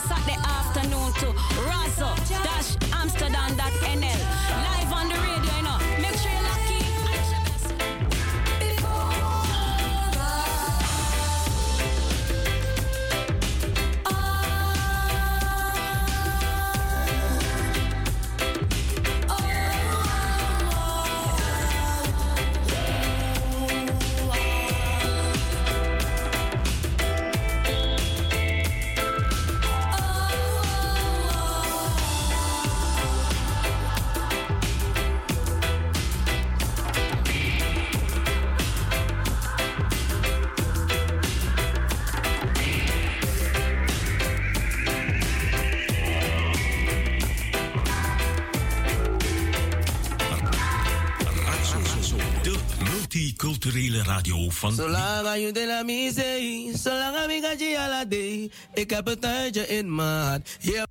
Saturday afternoon to Razzle multiculturele radio van... Zolang je de la mise, zolang ik ga je la day, ik heb het tijdje in mijn hart. Yeah.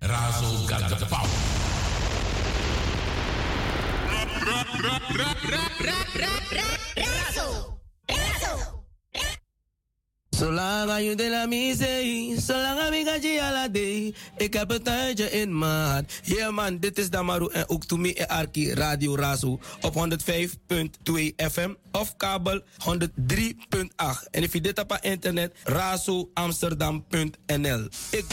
Razo got the power. Zolang je de la mise, zolang ik ga je la day, ik heb het tijdje in hart. Yeah man, dit is Damaru en ook Toemi en Arki Radio Razo op 105.2 FM of kabel 103.8. En if je dit op internet, razoamsterdam.nl. Ik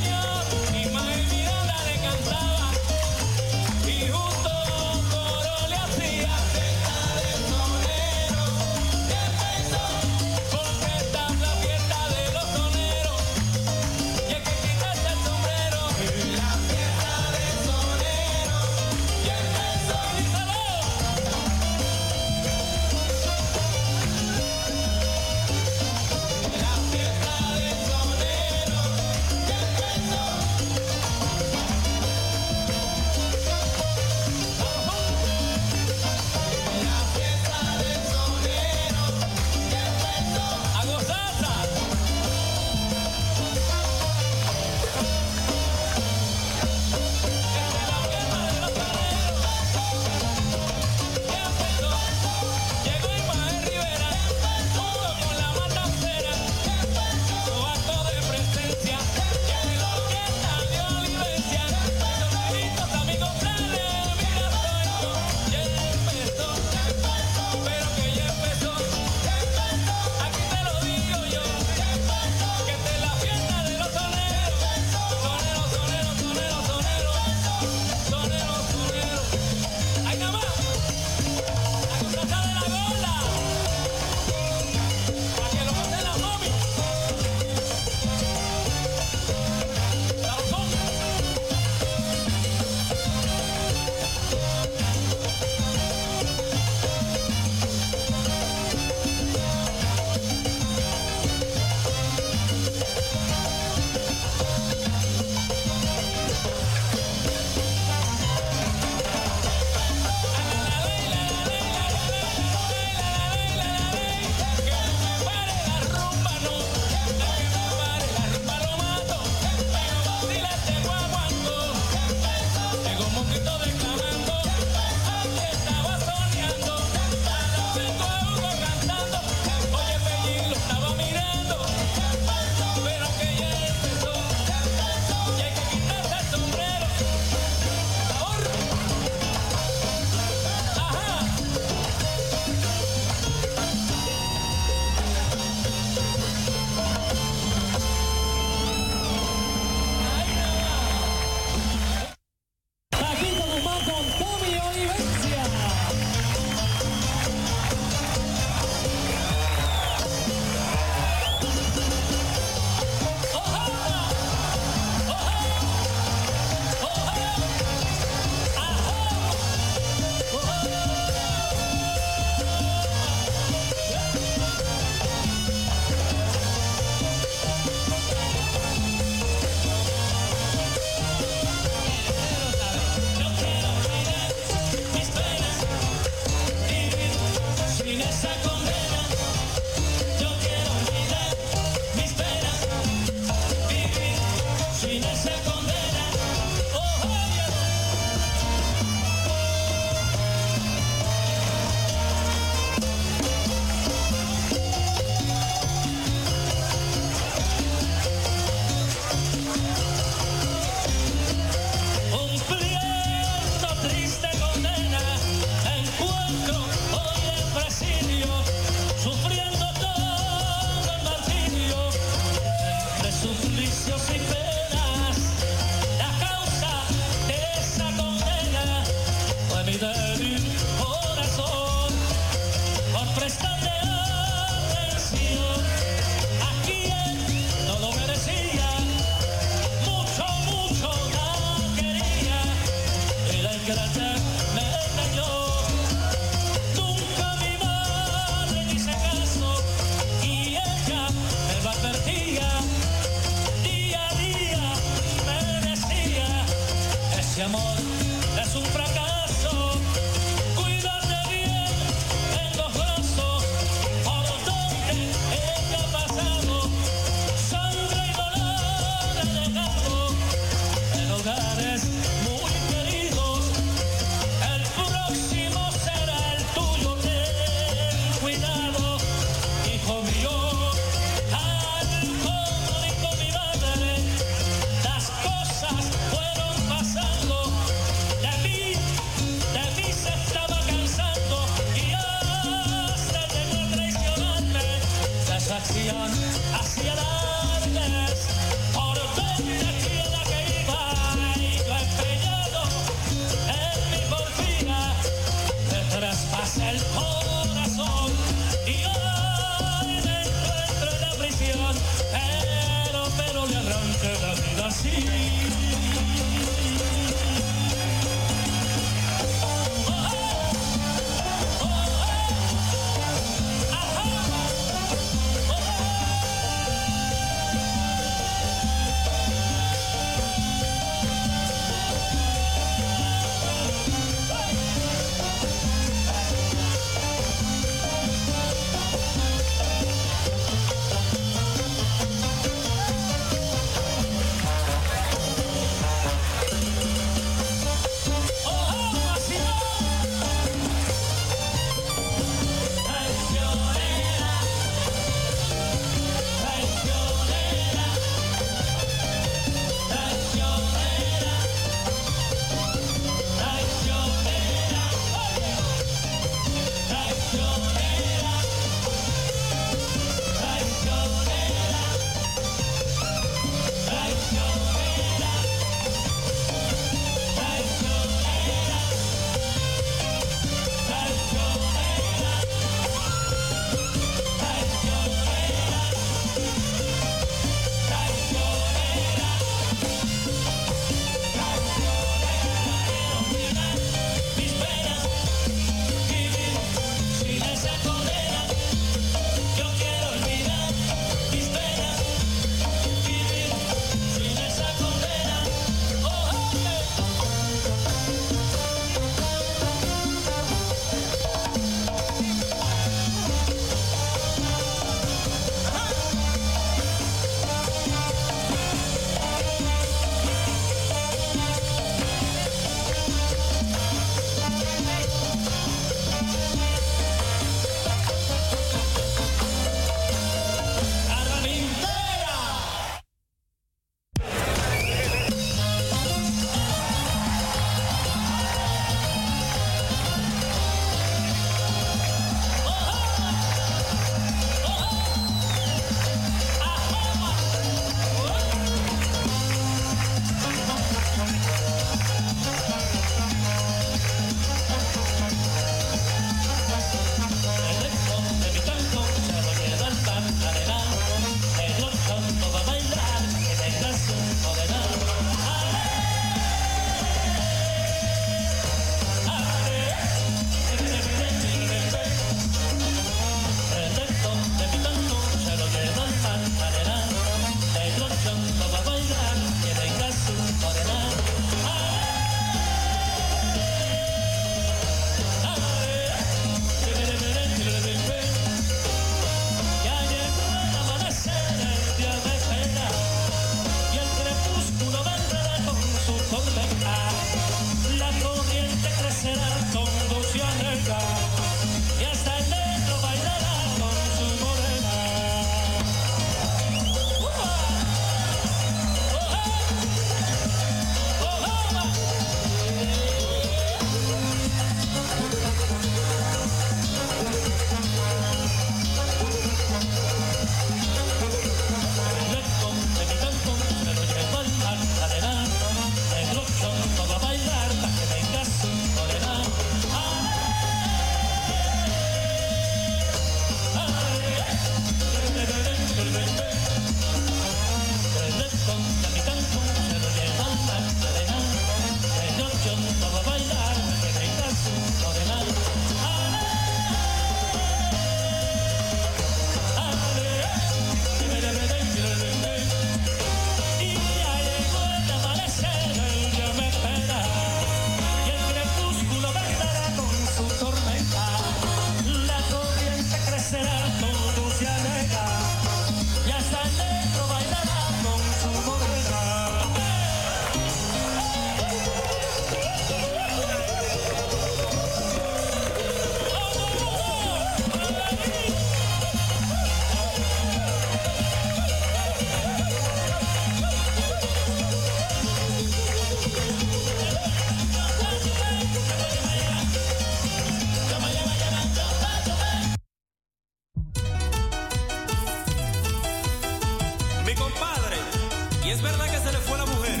verdad que se le fue la mujer?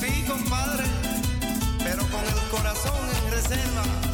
Sí, compadre, pero con el corazón en reserva.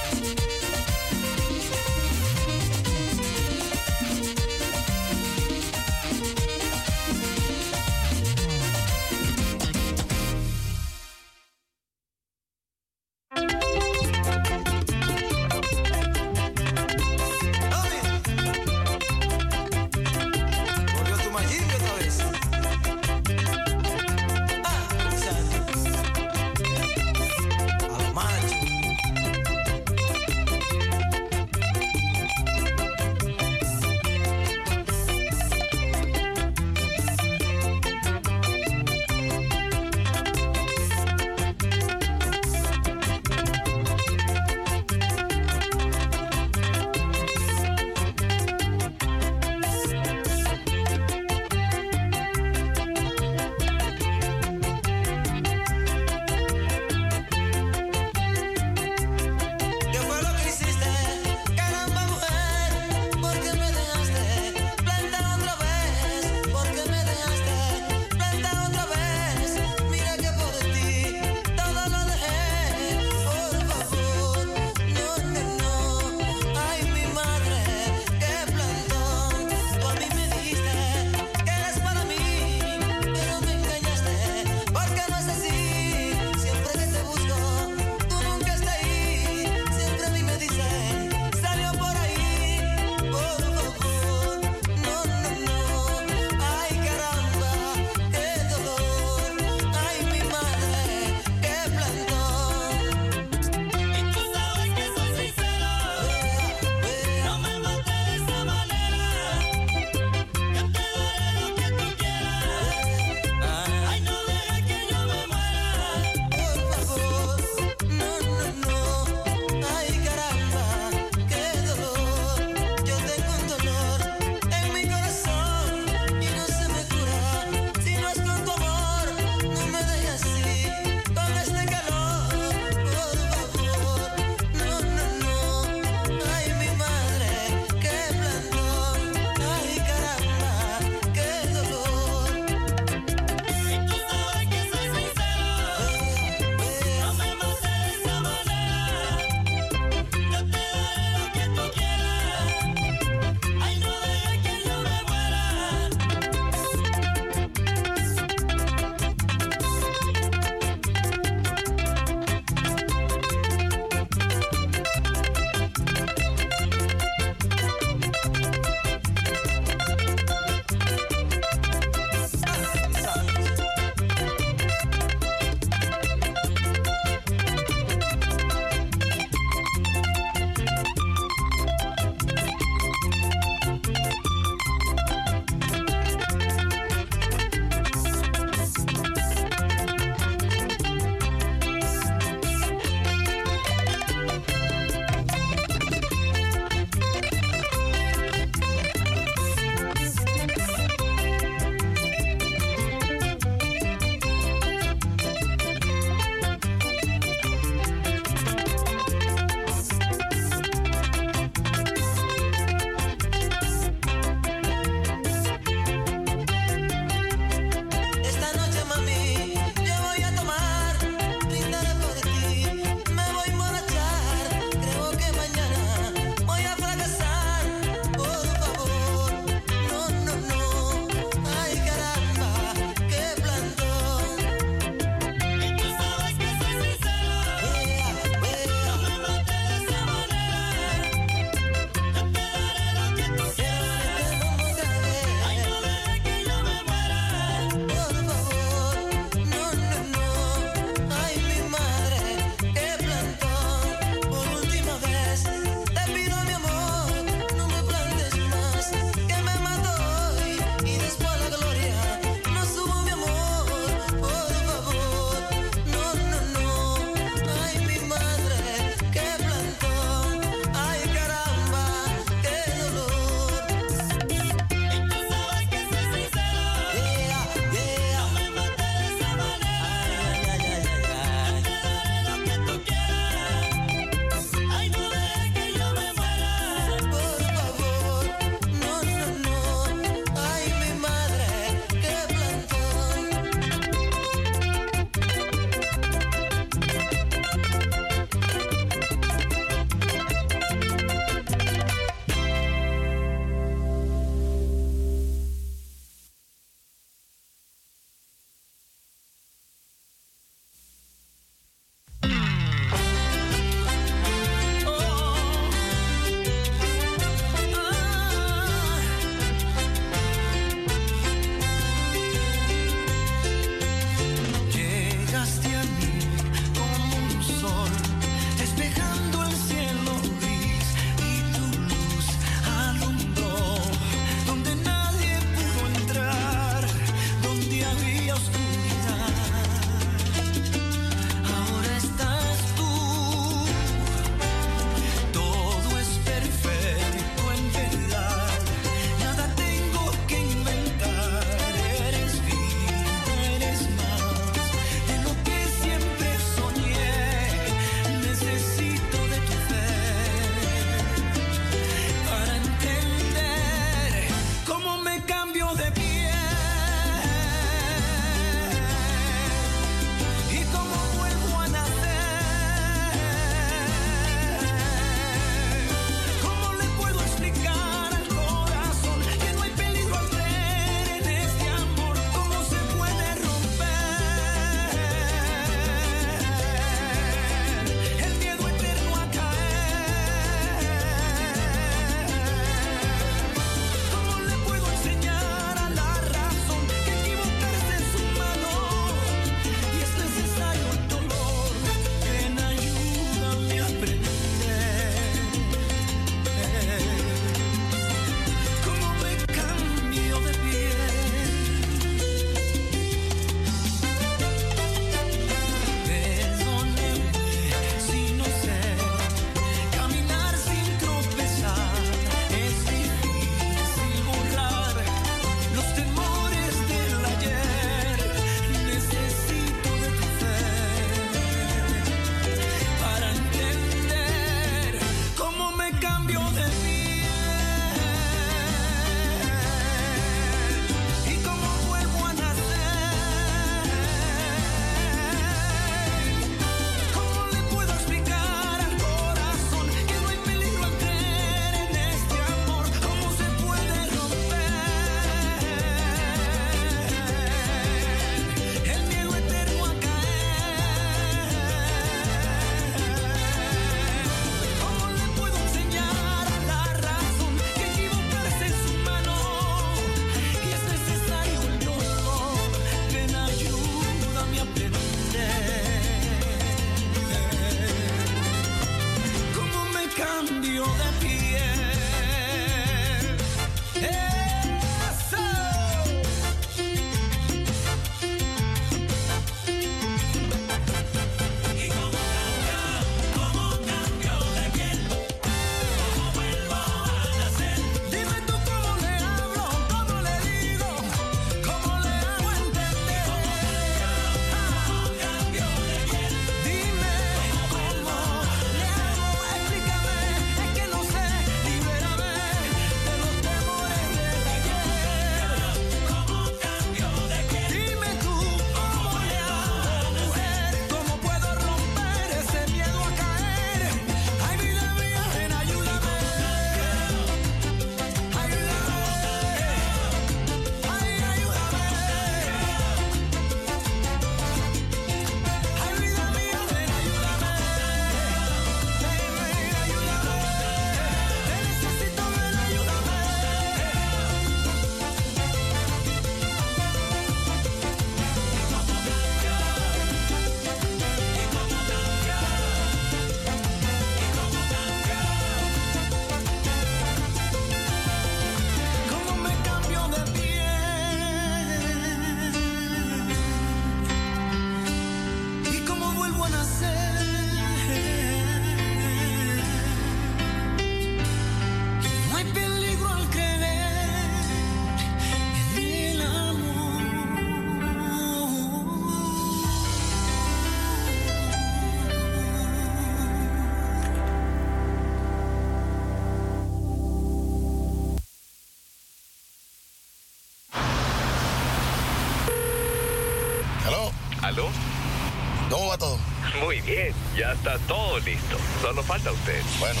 Ya está todo listo. Solo falta usted. Bueno,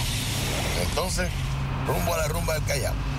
entonces, rumbo a la rumba del Callao.